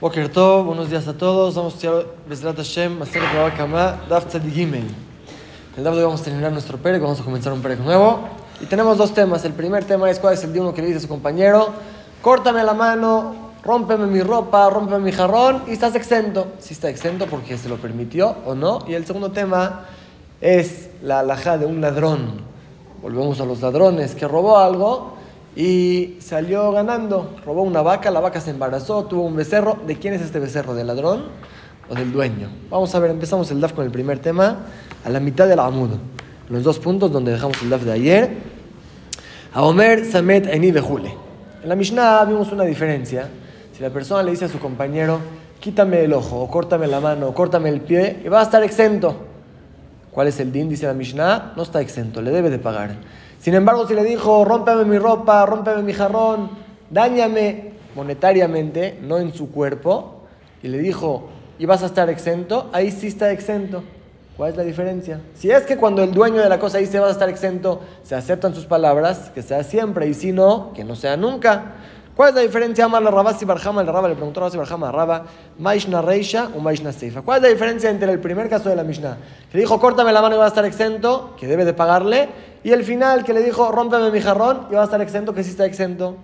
Boker Tov, buenos días a todos. Vamos a estudiar Besrat Hashem, Maser Kama, Daf Gimel. El Daf de hoy vamos a terminar nuestro perec, vamos a comenzar un perec nuevo. Y tenemos dos temas. El primer tema es cuál es el día uno que le dice a su compañero, córtame la mano, rómpeme mi ropa, rómpeme mi jarrón y estás exento. Si está exento porque se lo permitió o no. Y el segundo tema es la alhaja de un ladrón. Volvemos a los ladrones que robó algo y salió ganando. Robó una vaca, la vaca se embarazó, tuvo un becerro. ¿De quién es este becerro? ¿Del ladrón o del dueño? Vamos a ver, empezamos el DAF con el primer tema, a la mitad del Amud. Los dos puntos donde dejamos el DAF de ayer. A Omer, Samet, Eni, Bejule. En la Mishnah vimos una diferencia. Si la persona le dice a su compañero, quítame el ojo, o córtame la mano, o córtame el pie, y va a estar exento. ¿Cuál es el din? Dice la Mishnah, no está exento, le debe de pagar. Sin embargo, si le dijo, rómpeme mi ropa, rómpeme mi jarrón, dáñame monetariamente, no en su cuerpo, y le dijo, y vas a estar exento, ahí sí está exento. ¿Cuál es la diferencia? Si es que cuando el dueño de la cosa dice vas a estar exento, se aceptan sus palabras, que sea siempre, y si no, que no sea nunca. ¿Cuál es la diferencia? Amar la Rabasi Barjama, el Rabba le preguntó a Rabasi Barjama Rabba, Maishna Reisha o Maishna Seifa. ¿Cuál es la diferencia entre el primer caso de la Mishnah? Que le dijo, córtame la mano y vas a estar exento, que debe de pagarle, y el final que le dijo, rómpeme mi jarrón y va a estar exento, que sí está exento.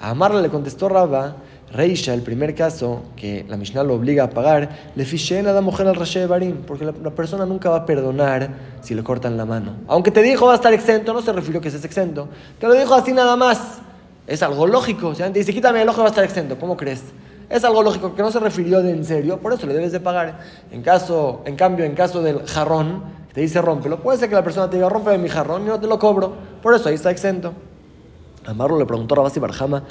A Amarla le contestó Rabba, Reisha, el primer caso, que la Mishnah lo obliga a pagar, le fiché a la mujer al Rashe Barim, porque la, persona nunca va a perdonar si le cortan la mano. Aunque te dijo va a estar exento, no se refirió que estés exento, te lo dijo así nada más. Es algo lógico. Si antes dice, quítame el ojo, va a estar exento. ¿Cómo crees? Es algo lógico que no se refirió de en serio, por eso le debes de pagar. En, caso, en cambio, en caso del jarrón, te dice rómpelo, puede ser que la persona te diga rómpeme mi jarrón y no te lo cobro. Por eso ahí está exento. Amarlo le preguntó a Rabasi Barjama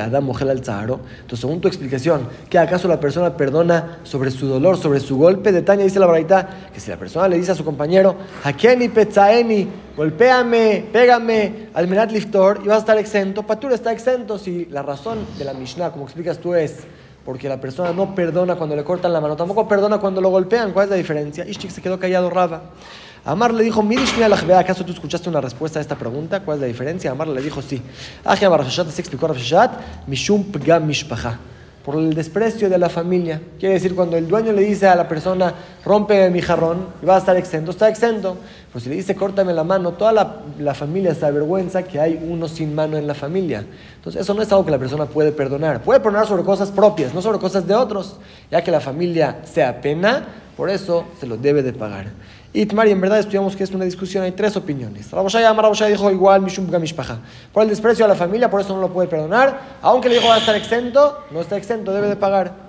Adam Mojel al Zaharo. Entonces, según tu explicación, ¿qué acaso la persona perdona sobre su dolor, sobre su golpe? De Tania dice la verdad que si la persona le dice a su compañero, Hakeni Petzaeni, golpéame, pégame, al Menat Liftor, y vas a estar exento. Patur está exento si la razón de la Mishnah, como explicas tú, es porque la persona no perdona cuando le cortan la mano, tampoco perdona cuando lo golpean. ¿Cuál es la diferencia? Ishtik se quedó callado, Raba. Amar le dijo, ¿acaso tú escuchaste una respuesta a esta pregunta? ¿Cuál es la diferencia? Amar le dijo, sí. se explicó Mishum Mishpacha. Por el desprecio de la familia. Quiere decir, cuando el dueño le dice a la persona, rompe mi jarrón y va a estar exento, está exento. Pues si le dice, córtame la mano, toda la, la familia se avergüenza que hay uno sin mano en la familia. Entonces, eso no es algo que la persona puede perdonar. Puede perdonar sobre cosas propias, no sobre cosas de otros. Ya que la familia se apena, por eso se lo debe de pagar. Itmar, y en verdad estudiamos que es una discusión, hay tres opiniones. Raboshaya Amar dijo igual Mishum Gamishpaja. Por el desprecio a la familia, por eso no lo puede perdonar. Aunque le dijo va a estar exento, no está exento, debe de pagar.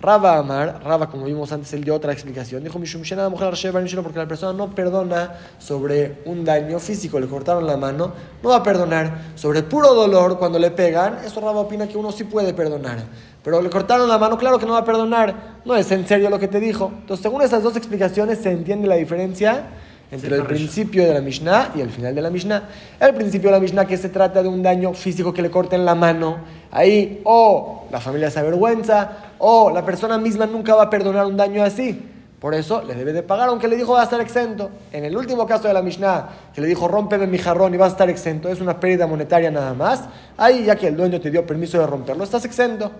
Raba Amar, Raba, como vimos antes, él dio otra explicación. Dijo Mishum mujer porque la persona no perdona sobre un daño físico, le cortaron la mano, no va a perdonar. Sobre puro dolor, cuando le pegan, eso Raba opina que uno sí puede perdonar. Pero le cortaron la mano, claro que no va a perdonar. No es en serio lo que te dijo. Entonces, según esas dos explicaciones, se entiende la diferencia entre el principio de la Mishnah y el final de la Mishnah. El principio de la Mishnah que se trata de un daño físico que le corten la mano. Ahí o la familia se avergüenza o la persona misma nunca va a perdonar un daño así. Por eso le debe de pagar, aunque le dijo va a estar exento. En el último caso de la Mishnah, que le dijo rómpeme mi jarrón y va a estar exento, es una pérdida monetaria nada más. Ahí, ya que el dueño te dio permiso de romperlo, estás exento.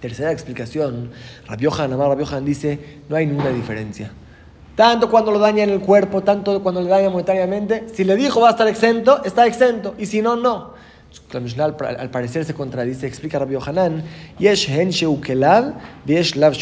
Tercera explicación, Rabiohan, Amar Rabiohan dice, no hay ninguna diferencia. Tanto cuando lo daña en el cuerpo, tanto cuando le daña monetariamente, si le dijo va a estar exento, está exento, y si no, no. La Mishnah al, parecer se contradice, explica Rabbi Yohanan, Yesh hen yesh lav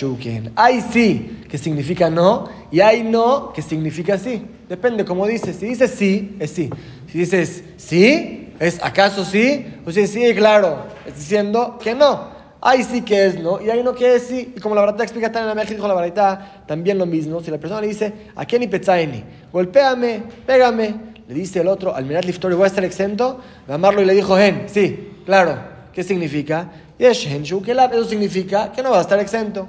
Hay sí, que significa no, y hay no, que significa sí. Depende como dices. Si dices sí, es sí. Si dices sí, es acaso sí, o si sí, claro, es diciendo que no. Ahí sí que es no, y ahí no que es sí. Y como la verdad explica tan en la dijo la verdad, también lo mismo. Si la persona le dice, ¿a quién pezaini? Golpéame, pégame. Le dice el otro, al mirar Liftori, voy a estar exento. Amarlo y le dijo, Hen, sí, claro. ¿Qué significa? Yesh Hen Eso significa que no va a estar exento.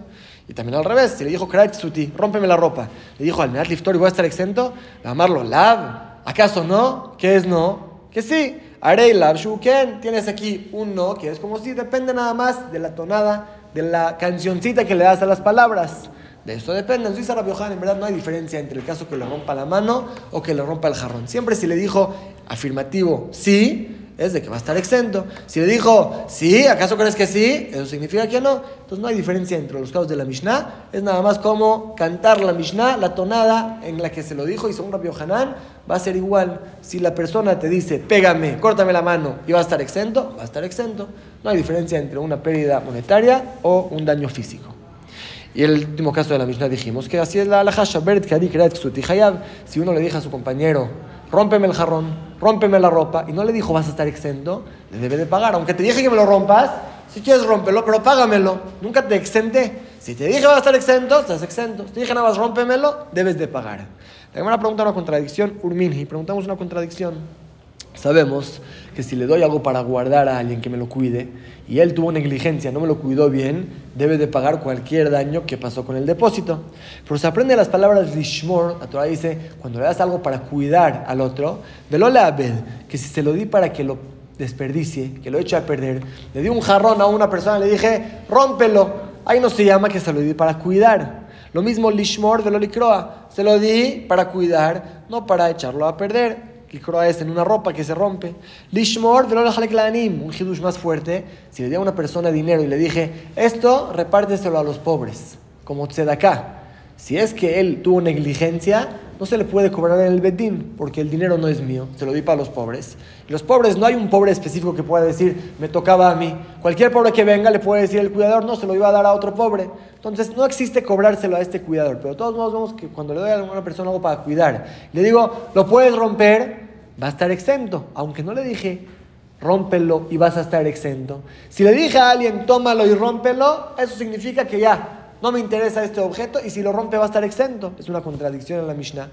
Y también al revés, si le dijo Suti, rómpeme la ropa, le dijo al Mirat Liftori, voy a estar exento, amarlo, Lab, ¿acaso no? ¿Qué es no? Que sí. Arei Lab Shuken, tienes aquí un no, que es como si depende nada más de la tonada, de la cancioncita que le das a las palabras. De esto depende. Entonces, Rabbi en verdad no hay diferencia entre el caso que le rompa la mano o que le rompa el jarrón. Siempre si le dijo afirmativo sí, es de que va a estar exento. Si le dijo, sí, ¿acaso crees que sí? Eso significa que no. Entonces no hay diferencia entre los casos de la Mishnah. Es nada más como cantar la Mishnah, la tonada en la que se lo dijo y según Rabbi Hanan va a ser igual. Si la persona te dice, pégame, córtame la mano y va a estar exento, va a estar exento. No hay diferencia entre una pérdida monetaria o un daño físico. Y el último caso de la Mishnah dijimos que así es la halajá, si uno le dice a su compañero, rómpeme el jarrón, rómpeme la ropa, y no le dijo vas a estar exento, le debe de pagar. Aunque te dije que me lo rompas, si quieres rómpelo, pero págamelo. Nunca te exenté. Si te dije vas a estar exento, estás exento. Si te dije nada más rómpemelo, debes de pagar. La primera pregunta una contradicción, Urminhi. Preguntamos una contradicción. Sabemos que si le doy algo para guardar a alguien que me lo cuide y él tuvo negligencia, no me lo cuidó bien, debe de pagar cualquier daño que pasó con el depósito. Pero se aprende las palabras lishmor, la Torah dice, cuando le das algo para cuidar al otro, velola abed, que si se lo di para que lo desperdicie, que lo eche a perder, le di un jarrón a una persona, le dije, rómpelo, ahí no se llama que se lo di para cuidar. Lo mismo lishmor de lolicroa, se lo di para cuidar, no para echarlo a perder croa es en una ropa que se rompe. Lishmor un hidush más fuerte. Si le di a una persona dinero y le dije, esto repárteselo a los pobres, como tzedaká. Si es que él tuvo negligencia, no se le puede cobrar en el bedín, porque el dinero no es mío, se lo di para los pobres. Los pobres, no hay un pobre específico que pueda decir, me tocaba a mí. Cualquier pobre que venga le puede decir el cuidador, no, se lo iba a dar a otro pobre. Entonces no existe cobrárselo a este cuidador, pero de todos modos vemos que cuando le doy a una persona algo para cuidar, le digo, lo puedes romper, va a estar exento, aunque no le dije rómpelo y vas a estar exento. Si le dije a alguien tómalo y rómpelo, eso significa que ya no me interesa este objeto y si lo rompe va a estar exento. Es una contradicción en la Mishnah.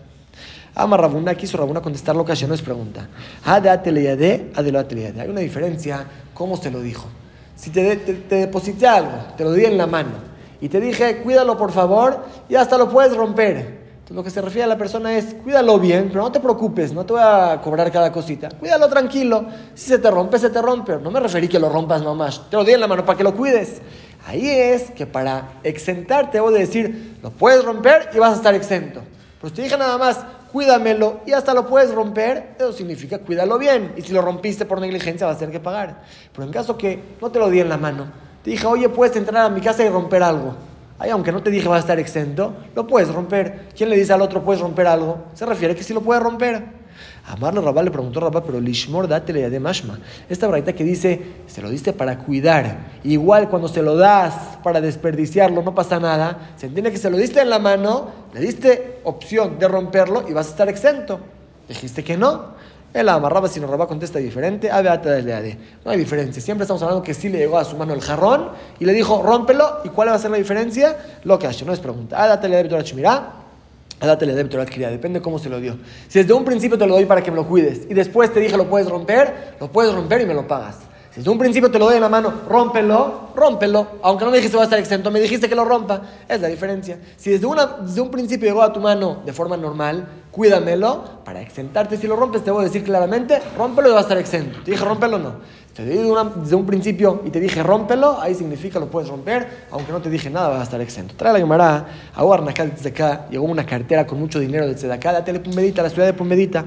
Ama Rabuna, quiso Rabuna contestar lo que no es pregunta. Hay una diferencia, ¿cómo se lo dijo? Si te, te, te deposité algo, te lo di en la mano y te dije, cuídalo por favor y hasta lo puedes romper. Entonces, lo que se refiere a la persona es, cuídalo bien, pero no te preocupes, no te voy a cobrar cada cosita. Cuídalo tranquilo. Si se te rompe, se te rompe. No me referí que lo rompas nomás. Te lo di en la mano para que lo cuides. Ahí es que para exentarte debo de decir, lo puedes romper y vas a estar exento. Pero si te dije nada más, cuídamelo y hasta lo puedes romper, eso significa cuídalo bien. Y si lo rompiste por negligencia vas a tener que pagar. Pero en caso que no te lo di en la mano, te dije, oye, puedes entrar a mi casa y romper algo aunque no te dije va a estar exento, lo puedes romper. ¿Quién le dice al otro puedes romper algo? Se refiere que sí lo puede romper. Amarlo Rabá le preguntó a Rabá, pero Lishmor dátele de Mashma. Esta braita que dice, se lo diste para cuidar. Igual cuando se lo das para desperdiciarlo, no pasa nada. Se entiende que se lo diste en la mano, le diste opción de romperlo y vas a estar exento. Dijiste que no. Él amarraba, si no Rabá contesta diferente. No hay diferencia. Siempre estamos hablando que sí le llegó a su mano el jarrón y le dijo, rómpelo. ¿Y cuál va a ser la diferencia? Lo que hace, no es pregunta. Adatele de Depende cómo se lo dio. Si desde un principio te lo doy para que me lo cuides y después te dije lo puedes romper, lo puedes romper y me lo pagas. Si desde un principio te lo doy en la mano, rómpelo, rómpelo. Aunque no me dijiste va a estar exento, me dijiste que lo rompa. Es la diferencia. Si desde, una, desde un principio llegó a tu mano de forma normal, cuídamelo para exentarte. Si lo rompes, te voy a decir claramente, rómpelo y va a estar exento. Te dije, rómpelo no. Te desde un principio y te dije, rómpelo, ahí significa lo puedes romper, aunque no te dije nada, vas a estar exento. Trae la llamará a Guarnacal de acá, llegó una cartera con mucho dinero de Tzedakah, date a Pumbedita, la ciudad de Pumbedita.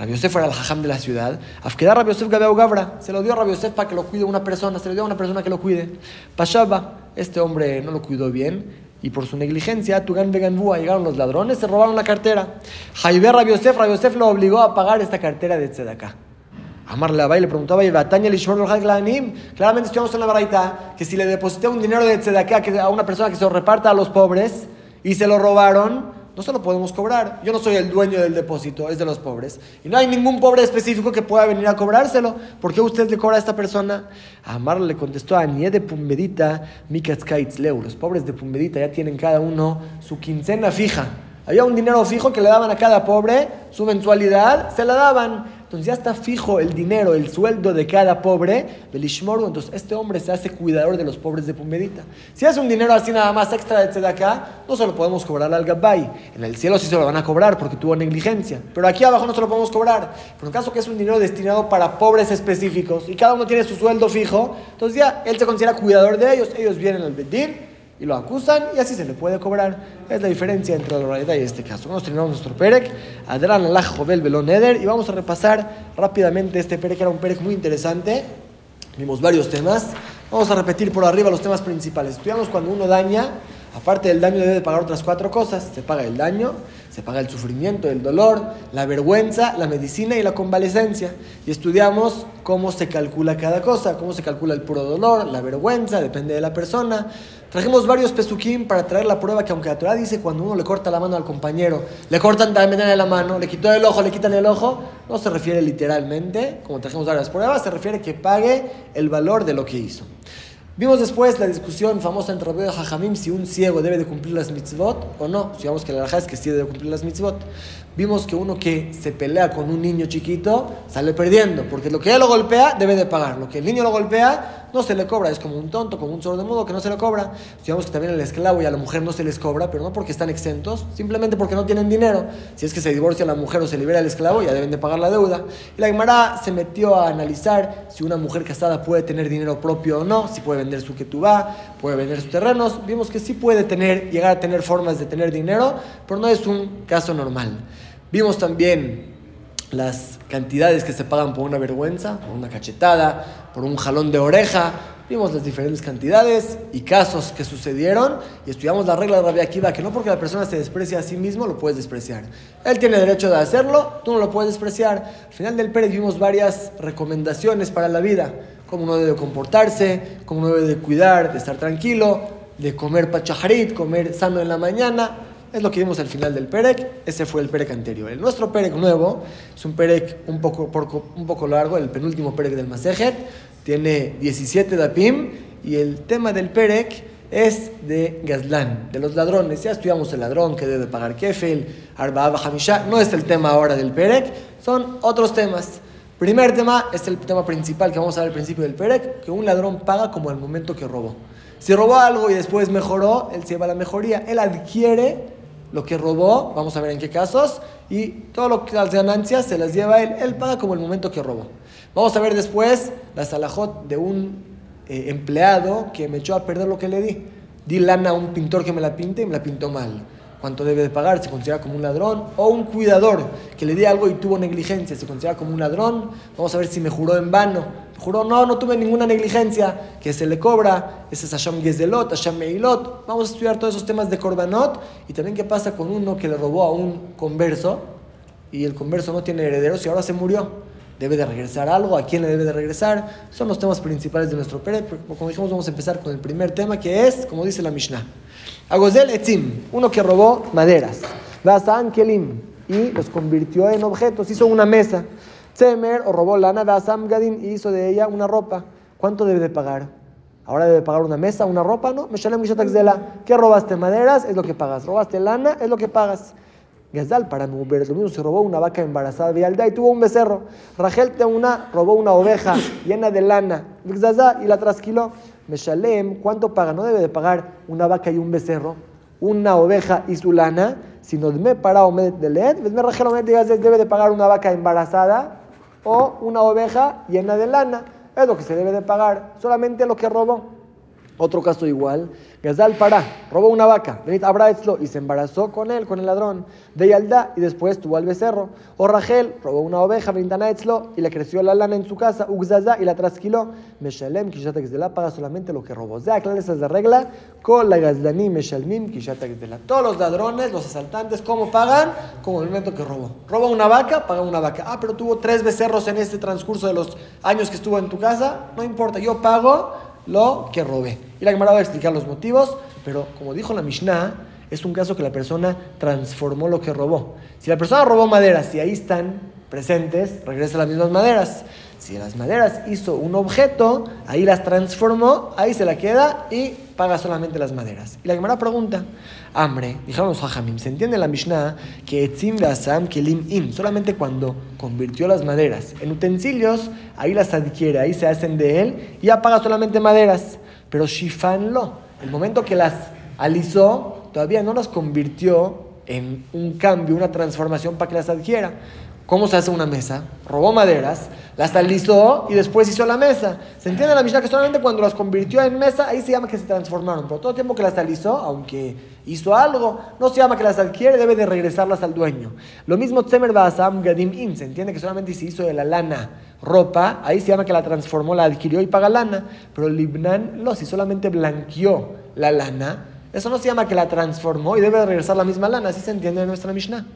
Rabbi Yosef era el jajam de la ciudad. Afkedar Rabbi Yosef Gabeu Gabra, se lo dio a Rabbi Yosef para que lo cuide una persona, se lo dio a una persona que lo cuide. Pashaba, este hombre no lo cuidó bien, y por su negligencia, Tugan Beganbúa, llegaron los ladrones, se robaron la cartera. Yosef, Rabbi Yosef lo obligó a pagar esta cartera de Tzedakah. Amar la le preguntaba, Claramente estudiamos en la baraita que si le deposité un dinero de Tzedakah a una persona que se lo reparta a los pobres y se lo robaron, no se lo podemos cobrar. Yo no soy el dueño del depósito, es de los pobres. Y no hay ningún pobre específico que pueda venir a cobrárselo. ¿Por qué usted le cobra a esta persona? Amar le contestó a Nie de Pumbedita, Leu. Los pobres de Pumbedita ya tienen cada uno su quincena fija. Había un dinero fijo que le daban a cada pobre, su mensualidad se la daban. Entonces ya está fijo el dinero, el sueldo de cada pobre, Belishmoru. Entonces este hombre se hace cuidador de los pobres de Pumbedita. Si hace un dinero así nada más extra de acá, no se lo podemos cobrar al Gabay. En el cielo sí se lo van a cobrar porque tuvo negligencia. Pero aquí abajo no se lo podemos cobrar. Pero en caso que es un dinero destinado para pobres específicos y cada uno tiene su sueldo fijo, entonces ya él se considera cuidador de ellos. Ellos vienen al Bedín y lo acusan y así se le puede cobrar. Es la diferencia entre la realidad y este caso. Vamos terminamos nuestro Perek, Adran Allah Jovel Belón Eder y vamos a repasar rápidamente este Perek, era un Perek muy interesante. Vimos varios temas. Vamos a repetir por arriba los temas principales. Estudiamos cuando uno daña, aparte del daño debe pagar otras cuatro cosas. Se paga el daño, se paga el sufrimiento, el dolor, la vergüenza, la medicina y la convalecencia. Y estudiamos cómo se calcula cada cosa, cómo se calcula el puro dolor, la vergüenza, depende de la persona. Trajimos varios pesuquín para traer la prueba que aunque la Torah dice cuando uno le corta la mano al compañero, le cortan también la mano, le quitó el ojo, le quitan el ojo, no se refiere literalmente, como trajimos varias pruebas, se refiere que pague el valor de lo que hizo. Vimos después la discusión famosa entre Rabbi y Jajamim si un ciego debe de cumplir las mitzvot o no. Si vamos que la verdad es que sí debe cumplir las mitzvot. Vimos que uno que se pelea con un niño chiquito sale perdiendo, porque lo que él lo golpea debe de pagar. Lo que el niño lo golpea no se le cobra, es como un tonto, como un sordo mudo que no se le cobra. Digamos que también al esclavo y a la mujer no se les cobra, pero no porque están exentos, simplemente porque no tienen dinero. Si es que se divorcia la mujer o se libera el esclavo, ya deben de pagar la deuda. Y la Gemara se metió a analizar si una mujer casada puede tener dinero propio o no, si puede vender su ketubá, puede vender sus terrenos. Vimos que sí puede tener, llegar a tener formas de tener dinero, pero no es un caso normal. Vimos también las cantidades que se pagan por una vergüenza, por una cachetada, por un jalón de oreja. Vimos las diferentes cantidades y casos que sucedieron y estudiamos la regla de Rabbi Akiva que no porque la persona se desprecia a sí mismo lo puedes despreciar. Él tiene derecho de hacerlo, tú no lo puedes despreciar. Al final del Pérez vimos varias recomendaciones para la vida, cómo uno debe comportarse, cómo uno debe de cuidar, de estar tranquilo, de comer pachajarit, comer sano en la mañana. Es lo que vimos al final del Perec. Ese fue el Perec anterior. El nuestro Perec nuevo es un Perec un poco, un poco largo, el penúltimo Perec del Masejet. Tiene 17 dapim y el tema del Perec es de Gazlán, de los ladrones. Ya estudiamos el ladrón que debe pagar Kefel, Arba Hamisha. No es el tema ahora del Perec, son otros temas. Primer tema es el tema principal que vamos a ver al principio del Perec, que un ladrón paga como el momento que robó. Si robó algo y después mejoró, él se lleva la mejoría. Él adquiere lo que robó, vamos a ver en qué casos, y todas las ganancias se las lleva él, él paga como el momento que robó. Vamos a ver después la salajot de un eh, empleado que me echó a perder lo que le di. Di lana a un pintor que me la pinte y me la pintó mal. ¿Cuánto debe de pagar? ¿Se considera como un ladrón? O un cuidador que le di algo y tuvo negligencia, ¿se considera como un ladrón? Vamos a ver si me juró en vano. Juró, no, no tuve ninguna negligencia, que se le cobra. Ese es Hashem Gezelot, Hashem Meilot. Vamos a estudiar todos esos temas de Korbanot. Y también qué pasa con uno que le robó a un converso y el converso no tiene herederos y ahora se murió. ¿Debe de regresar algo? ¿A quién le debe de regresar? Son los temas principales de nuestro Pérez. Como dijimos, vamos a empezar con el primer tema que es, como dice la Mishnah. Agozel Etzim, uno que robó maderas. Vasan Kelim, y los convirtió en objetos, hizo una mesa. Tzemer o robó lana de Asam Gadin y hizo de ella una ropa. ¿Cuánto debe de pagar? Ahora debe pagar una mesa, una ropa, ¿no? ¿Qué robaste? Maderas es lo que pagas. ¿Robaste lana? Es lo que pagas. Gazal para Nuber, lo mismo se robó una vaca embarazada de Alda y tuvo un becerro. Rachel una robó una oveja llena de lana y la trasquiló. Meshalem, ¿cuánto paga? No debe de pagar una vaca y un becerro, una oveja y su lana, sino me para Omed de led, me Rachel Omed debe de pagar una vaca embarazada o una oveja llena de lana. Es lo que se debe de pagar, solamente lo que robó. Otro caso igual, Gazal para, robó una vaca, y se embarazó con él, con el ladrón, de Yalda y después tuvo al becerro. O Rachel robó una oveja, y le creció la lana en su casa, Ugzaza y la trasquiló. Meshalem, Kishatak de la paga solamente lo que robó. Ya, claro, esa es la regla. Con la Gazlani, Meshalmim, Kishatak de la. Todos los ladrones, los asaltantes, ¿cómo pagan? Como el momento que robó. Roba una vaca, paga una vaca. Ah, pero tuvo tres becerros en este transcurso de los años que estuvo en tu casa. No importa, yo pago lo que robé. Y la Gemara va a explicar los motivos, pero como dijo la Mishnah, es un caso que la persona transformó lo que robó. Si la persona robó maderas y ahí están presentes, regresa las mismas maderas. Si las maderas hizo un objeto, ahí las transformó, ahí se la queda y paga solamente las maderas. Y la Gemara pregunta, hambre, dijeron los hajamim, ¿se entiende la Mishnah que etzim asam kelim in? Solamente cuando convirtió las maderas en utensilios, ahí las adquiere, ahí se hacen de él y ya paga solamente maderas. Pero shifan lo, el momento que las alisó, todavía no las convirtió en un cambio, una transformación para que las adquiera. ¿Cómo se hace una mesa? Robó maderas, las alisó y después hizo la mesa. ¿Se entiende la Mishnah que solamente cuando las convirtió en mesa, ahí se llama que se transformaron? Pero todo el tiempo que las alisó, aunque hizo algo, no se llama que las adquiere, debe de regresarlas al dueño. Lo mismo Tzemer Basam Gadim In, se entiende que solamente si hizo de la lana ropa, ahí se llama que la transformó, la adquirió y paga lana. Pero Libnan, no, si solamente blanqueó la lana, eso no se llama que la transformó y debe de regresar la misma lana, así se entiende en nuestra Mishnah.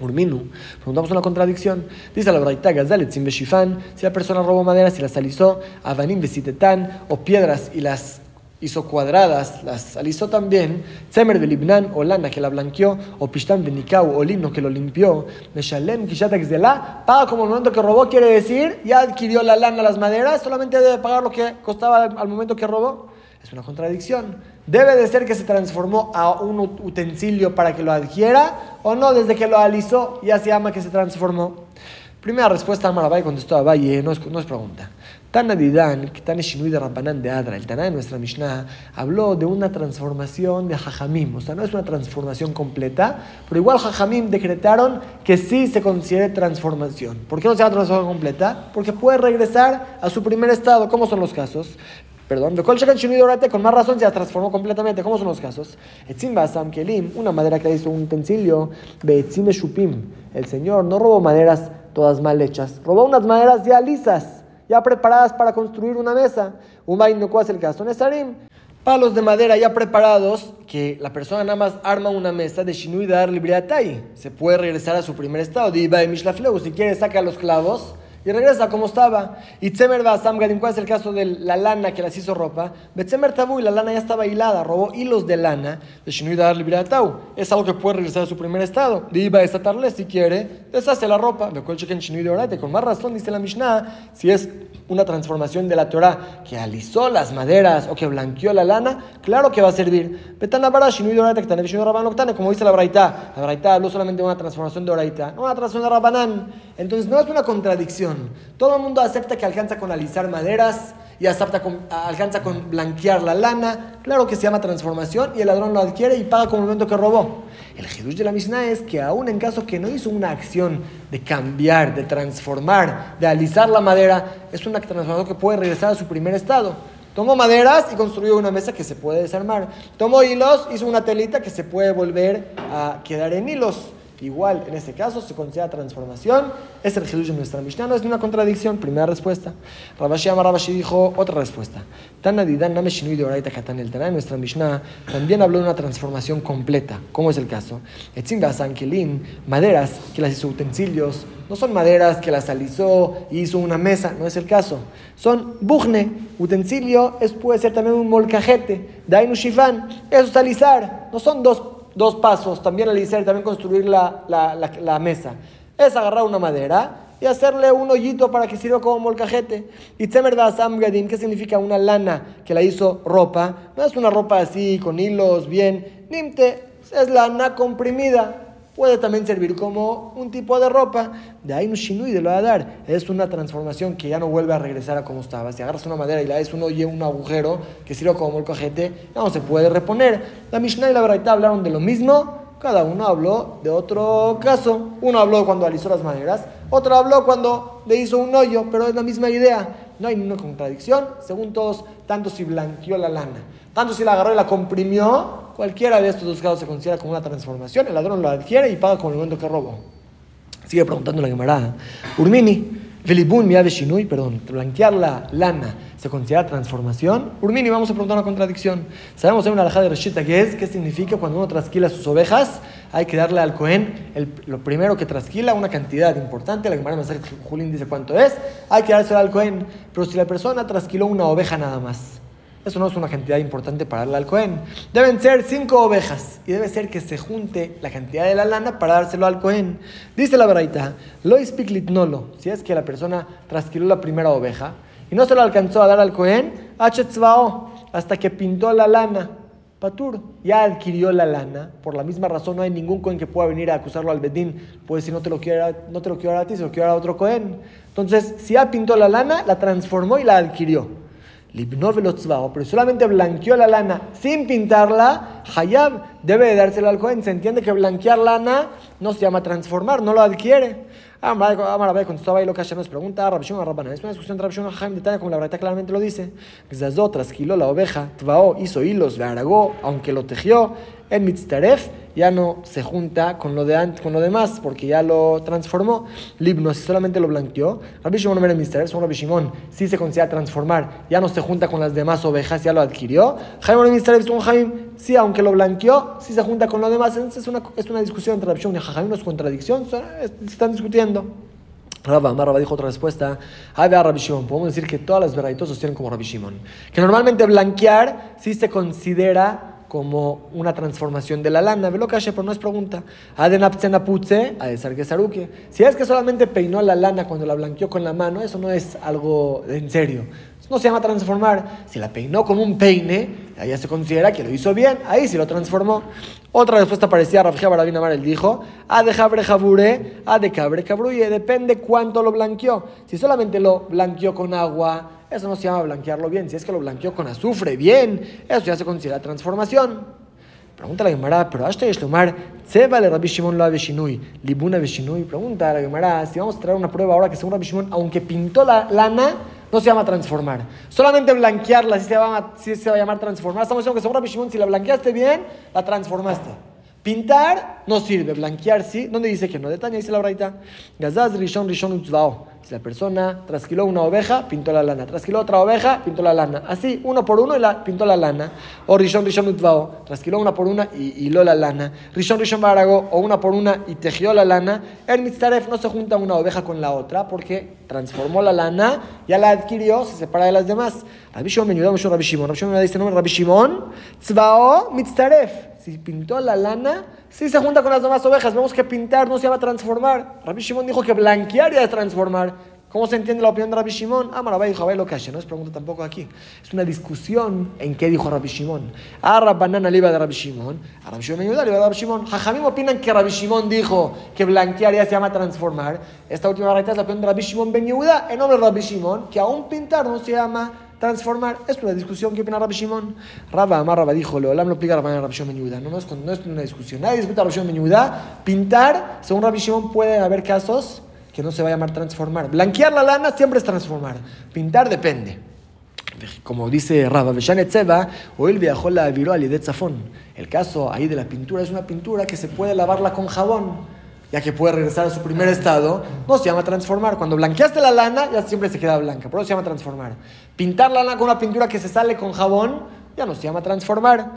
Urminu, preguntamos una contradicción. Dice la Braita, Gazaletzim Beshifan, si la persona robó maderas y las alisó, Avanim Besitetán, o piedras y las hizo cuadradas, las alisó también, Tzemer de Libnan, o lana que la blanqueó, o Pishtan de Nikau, o lino que lo limpió, Meshalem Zela, paga como el momento que robó, quiere decir, ya adquirió la lana, las maderas, solamente debe pagar lo que costaba al momento que robó. Es una contradicción. ¿Debe de ser que se transformó a un utensilio para que lo adquiera o no? Desde que lo alisó ya se llama que se transformó. Primera respuesta, Amarabay contestó a Valle, no es, no es pregunta. Tana Didan, Tan Shinui de Rabbanán de Adra, el Taná de nuestra Mishnah, habló de una transformación de Jajamim. O sea, no es una transformación completa, pero igual Jajamim decretaron que sí se considere transformación. ¿Por qué no se llama transformación completa? Porque puede regresar a su primer estado. ¿Cómo son los casos? Perdón, con más razón se transformó completamente. ¿Cómo son los casos? Kelim, una madera que hizo un utensilio, Beetzim Shupim. El Señor no robó maderas todas mal hechas, robó unas maderas ya lisas, ya preparadas para construir una mesa. Un no ¿cuál es el caso? Nesarim. Palos de madera ya preparados, que la persona nada más arma una mesa de Shinui Dar Libriatai. Se puede regresar a su primer estado. Si quiere, saca los clavos y regresa como estaba. Y Tzemer Basam Gadim, ¿cuál es el caso de la lana que las hizo ropa? Betzemer Tabu y la lana ya estaba hilada, robó hilos de lana de Shinui Dar Tau. Es algo que puede regresar a su primer estado. De iba a desatarle si quiere, deshace la ropa. De cual chequen Shinui Orate, con más razón dice la Mishnah, si es una transformación de la Torah que alisó las maderas o que blanqueó la lana, claro que va a servir. Como dice la Braita, la Braita habló solamente de una transformación de Oraita, no una transformación de Rabanán. Entonces no es una contradicción. Todo el mundo acepta que alcanza con alisar maderas y acepta alcanza con blanquear la lana. Claro que se llama transformación y el ladrón lo adquiere y paga como el momento que robó. El Jedush de la Mishnah es que aún en caso que no hizo una acción de cambiar, de transformar, de alisar la madera, es una transformación que puede regresar a su primer estado. Tomó maderas y construyó una mesa que se puede desarmar. Tomó hilos, hizo una telita que se puede volver a quedar en hilos. Igual, en este caso, se considera transformación. Es el Jesús de nuestra Mishnah, no es una contradicción. Primera respuesta. Rabashi Amar Rabashi dijo otra respuesta. De Oraita Katan el nuestra Mishnah, también habló de una transformación completa. ¿Cómo es el caso? Maderas que las hizo utensilios, no son maderas que las alisó y hizo una mesa, no es el caso. Son bugne, utensilio, es, puede ser también un molcajete, dainu shifan, eso es alisar, no son dos dos pasos, también alisar y también construir la, la, la, mesa. Es agarrar una madera y hacerle un hoyito para que sirva como molcajete. Y tzemer Sam Gadim, ¿qué significa una lana que la hizo ropa? No es una ropa así, con hilos, bien. Nimte, es lana comprimida puede también servir como un tipo de ropa. De ahí un shinui de lo a dar. Es una transformación que ya no vuelve a regresar a como estaba. Si agarras una madera y la das un hoyo, un agujero que sirve como el cojete, no se puede reponer. La Mishnah y la Braita hablaron de lo mismo. Cada uno habló de otro caso. Uno habló cuando alisó las maderas, otro habló cuando le hizo un hoyo, pero es la misma idea. No hay ninguna contradicción. Según todos, tanto si blanqueó la lana, tanto si la agarró y la comprimió, Cualquiera de estos dos casos se considera como una transformación. El ladrón lo adquiere y paga con el momento que robó. Sigue preguntando la camarada. Urmini, Felibun de Shinui, perdón, blanquear la lana se considera transformación. Urmini, vamos a preguntar una contradicción. Sabemos en una alhaja de Reshita que es, qué significa cuando uno trasquila sus ovejas, hay que darle al Cohen lo primero que trasquila, una cantidad importante. La Gemara Julín dice cuánto es, hay que dárselo al Cohen. Pero si la persona trasquiló una oveja nada más, eso no es una cantidad importante para al Cohen. Deben ser cinco ovejas y debe ser que se junte la cantidad de la lana para dárselo al Cohen. Dice la verdad, lo nolo, si es que la persona trasquiló la primera oveja y no se lo alcanzó a dar al Cohen, hasta que pintó la lana. Patur ya adquirió la lana, por la misma razón no hay ningún Cohen que pueda venir a acusarlo al Bedín, pues si no te lo quiere, no te lo quiero dar a ti, se lo quiero dar a otro Cohen. Entonces, si ya pintó la lana, la transformó y la adquirió. Pero solamente blanqueó la lana sin pintarla, Hayab debe de dárselo al Cohen. Se entiende que blanquear lana no se llama transformar, no lo adquiere. Amar Abe contestó a lo que nos pregunta, Rabshon a Rabbanan. Es una discusión de Rabshon a Jaim de como la verdad claramente lo dice. Zazot trasquiló la oveja, Tvao hizo hilos, le aragó, aunque lo tejió, el mitztaref ya no se junta con lo, de, con lo demás porque ya lo transformó. Libno, si solamente lo blanqueó. Rabbi Shimon no era mitztaref, son Rabbi Shimon, si se considera transformar, ya no se junta con las demás ovejas, ya lo adquirió. Jaim no mitztaref, son Jaim, sí, aunque lo blanqueó, si se junta con lo demás. Entonces es una, es una discusión entre Rabbi Shimon y Jaim, no es contradicción, se están discutiendo. Rabba dijo otra respuesta. a Rabbi Shimon. Podemos decir que todas las veraitos sostienen como Rabbi Shimon. Que normalmente blanquear sí se considera como una transformación de la lana. Velo cache, pero no es pregunta. Adenaptzenaputze, a que Si es que solamente peinó la lana cuando la blanqueó con la mano, eso no es algo en serio. No se llama transformar. Si la peinó con un peine, ahí se considera que lo hizo bien, ahí sí lo transformó. Otra respuesta parecía a Rafja Barabina Mar, él dijo, a de jabre jabure, a de cabre cabruye, depende cuánto lo blanqueó. Si solamente lo blanqueó con agua, eso no se llama blanquearlo bien. Si es que lo blanqueó con azufre, bien, eso ya se considera transformación. Pregunta la Gemara, pero hasta es tomar, ¿se vale Rabbi Shimon lo Shinui, libuna Shinui? Pregunta la Gemara, si vamos a traer una prueba ahora que según Rabbi Shimon, aunque pintó la lana, no se llama transformar. Solamente blanquearla, si se va si se va a llamar transformar. Estamos diciendo que según Rabbi Shimon, si la blanqueaste bien, la transformaste. Pintar no sirve, blanquear sí. ¿Dónde dice que no? Detalle dice la braita. Gazaz rishon rishon utzvao. Si la persona trasquiló una oveja, pintó la lana. Trasquiló otra oveja, pintó la lana. Así, uno por uno y la, pintó la lana. O rishon rishon utzvao. Trasquiló una por una y hiló la lana. Rishon rishon barago. O una por una y tejió la lana. El mitzaref no se junta una oveja con la otra porque transformó la lana, ya la adquirió, se separa de las demás. Rabbi Shimon me ayudó mucho Rabbi Shimon. Rabbi Shimon me dice, no, Rabbi Shimon, tzvao mitzaref si pintó la lana, si se junta con las demás ovejas. Vemos que pintar no se va a transformar. Rabbi Shimon dijo que blanquear ya es transformar. ¿Cómo se entiende la opinión de Rabbi Shimon? Ah, Marabay dijo, lo que no es pregunta tampoco aquí. Es una discusión en qué dijo Rabbi Shimon. A Rabbanan iba de Rabbi Shimon, a Rabbi Shimon iba de Rabbi Shimon. Jajamim opinan que Rabbi Shimon dijo que blanquear ya se llama transformar. Esta última realidad es la opinión de Rabbi Shimon Ben Yehuda, en nombre de Rabbi Shimon, que aún pintar no se llama transformar. Es una discusión que opina Rabbi Shimon. Rabba Amar Rabba dijo, lo lo explica Rabbi Shimon Ben No, no, es, no es una discusión. Nadie discute a Rabbi Shimon Ben Pintar, según Rabbi Shimon, puede haber casos que no se va a llamar transformar. Blanquear la lana siempre es transformar. Pintar depende. Como dice Rabba Beshanet Etzeba, él viajó la viró al El caso ahí de la pintura es una pintura que se puede lavarla con jabón ya que puede regresar a su primer estado, no se llama transformar. Cuando blanqueaste la lana, ya siempre se queda blanca, por eso se llama transformar. Pintar la lana con una pintura que se sale con jabón, ya no se llama transformar.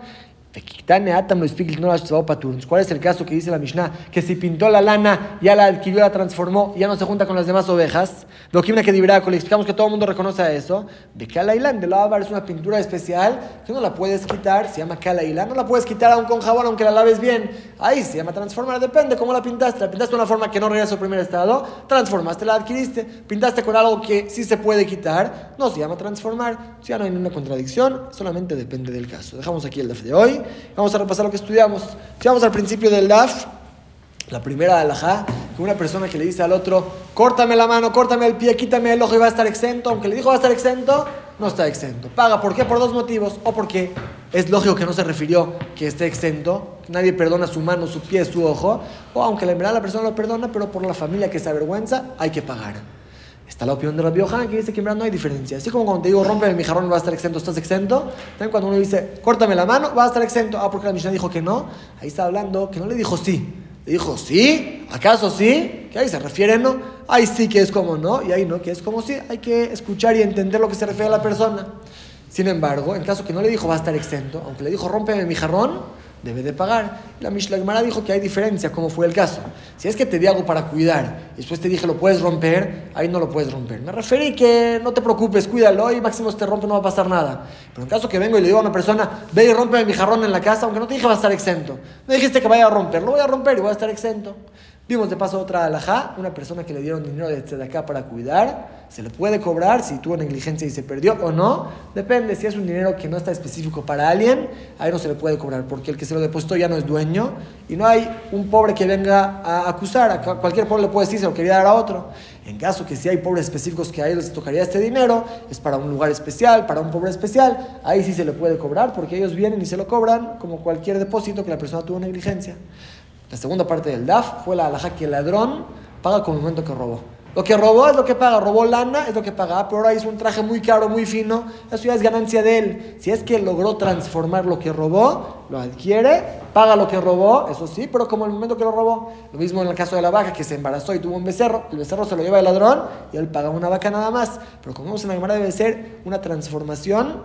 ¿Cuál es el caso que dice la Mishnah? Que si pintó la lana, ya la adquirió, la transformó, ya no se junta con las demás ovejas. Lo que que le explicamos que todo el mundo reconoce a eso. De Kalailan, de lavar es una pintura especial que no la puedes quitar, se llama Kalailan. No la puedes quitar aún con jabón, aunque la laves bien. Ahí se llama transformar, depende cómo la pintaste. La pintaste de una forma que no regresa al primer estado, transformaste, la adquiriste. Pintaste con algo que sí se puede quitar, no se llama transformar. Ya no hay ninguna contradicción, solamente depende del caso. Dejamos aquí el de hoy. Vamos a repasar lo que estudiamos. Si vamos al principio del DAF, la primera alajá, que una persona que le dice al otro, córtame la mano, córtame el pie, quítame el ojo y va a estar exento, aunque le dijo va a estar exento, no está exento. Paga, ¿por qué? Por dos motivos. O porque es lógico que no se refirió que esté exento, nadie perdona su mano, su pie, su ojo, o aunque la verdad la persona lo perdona, pero por la familia que se avergüenza, hay que pagar. Está la opinión de Rabbi Yohan que dice que en no hay diferencia. Así como cuando te digo, rómpeme mi jarrón, va a estar exento, estás exento. También cuando uno dice, córtame la mano, va a estar exento. Ah, porque la Mishnah dijo que no. Ahí está hablando que no le dijo sí. Le dijo sí, ¿acaso sí? Que ahí se refiere no. Ahí sí que es como no, y ahí no que es como sí. Hay que escuchar y entender lo que se refiere a la persona. Sin embargo, en caso que no le dijo va a estar exento, aunque le dijo rómpeme mi jarrón, debe de pagar. La Mishnah Gemara dijo que hay diferencia, como fue el caso. Si es que te di algo para cuidar y después te dije lo puedes romper, ahí no lo puedes romper. Me referí que no te preocupes, cuídalo y máximo si te rompe no va a pasar nada. Pero en caso que vengo y le digo a una persona, ve y rompe mi jarrón en la casa, aunque no te dije va a estar exento. Me dijiste que vaya a romper, lo voy a romper y voy a estar exento. Vimos de paso otra alajá, una persona que le dieron dinero de acá para cuidar, se le puede cobrar si tuvo negligencia y se perdió o no. Depende, si es un dinero que no está específico para alguien, ahí no se le puede cobrar, porque el que se lo depositó ya no es dueño y no hay un pobre que venga a acusar, a cualquier pobre le puede decir se lo quería dar a otro. En caso que si hay pobres específicos que a ellos les tocaría este dinero, es para un lugar especial, para un pobre especial, ahí sí se le puede cobrar porque ellos vienen y se lo cobran como cualquier depósito que la persona tuvo negligencia. La segunda parte del DAF fue la alhaja que el ladrón paga con el momento que robó. Lo que robó es lo que paga, robó lana es lo que paga, pero ahora hizo un traje muy caro, muy fino, eso ya es ganancia de él. Si es que logró transformar lo que robó, lo adquiere, paga lo que robó, eso sí, pero como el momento que lo robó. Lo mismo en el caso de la vaca que se embarazó y tuvo un becerro, el becerro se lo lleva el ladrón y él paga una vaca nada más. Pero como vemos en la Gemara debe ser una transformación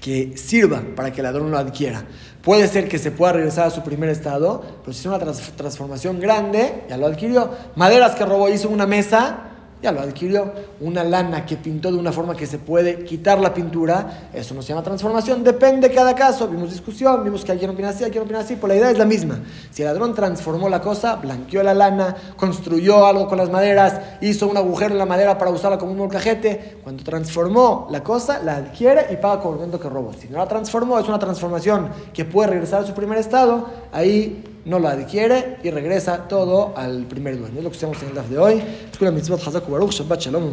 que sirva para que el ladrón lo adquiera. Puede ser que se pueda regresar a su primer estado, pero si es una transformación grande, ya lo adquirió. Maderas que robó, hizo una mesa, ya lo adquirió. Una lana que pintó de una forma que se puede quitar la pintura, eso no se llama transformación, depende de cada caso. Vimos discusión, vimos que alguien opina así, alguien opina así, pero la idea es la misma. Si el ladrón transformó la cosa, blanqueó la lana, construyó algo con las maderas, hizo un agujero en la madera para usarla como un molcajete, cuando transformó la cosa, la adquiere y paga con momento que robó. Si no la transformó, es una transformación que puede regresar a su primer estado, ahí no la adquiere y regresa todo al primer dueño. Es lo que estamos en el DAF de hoy. Shabbat Shalom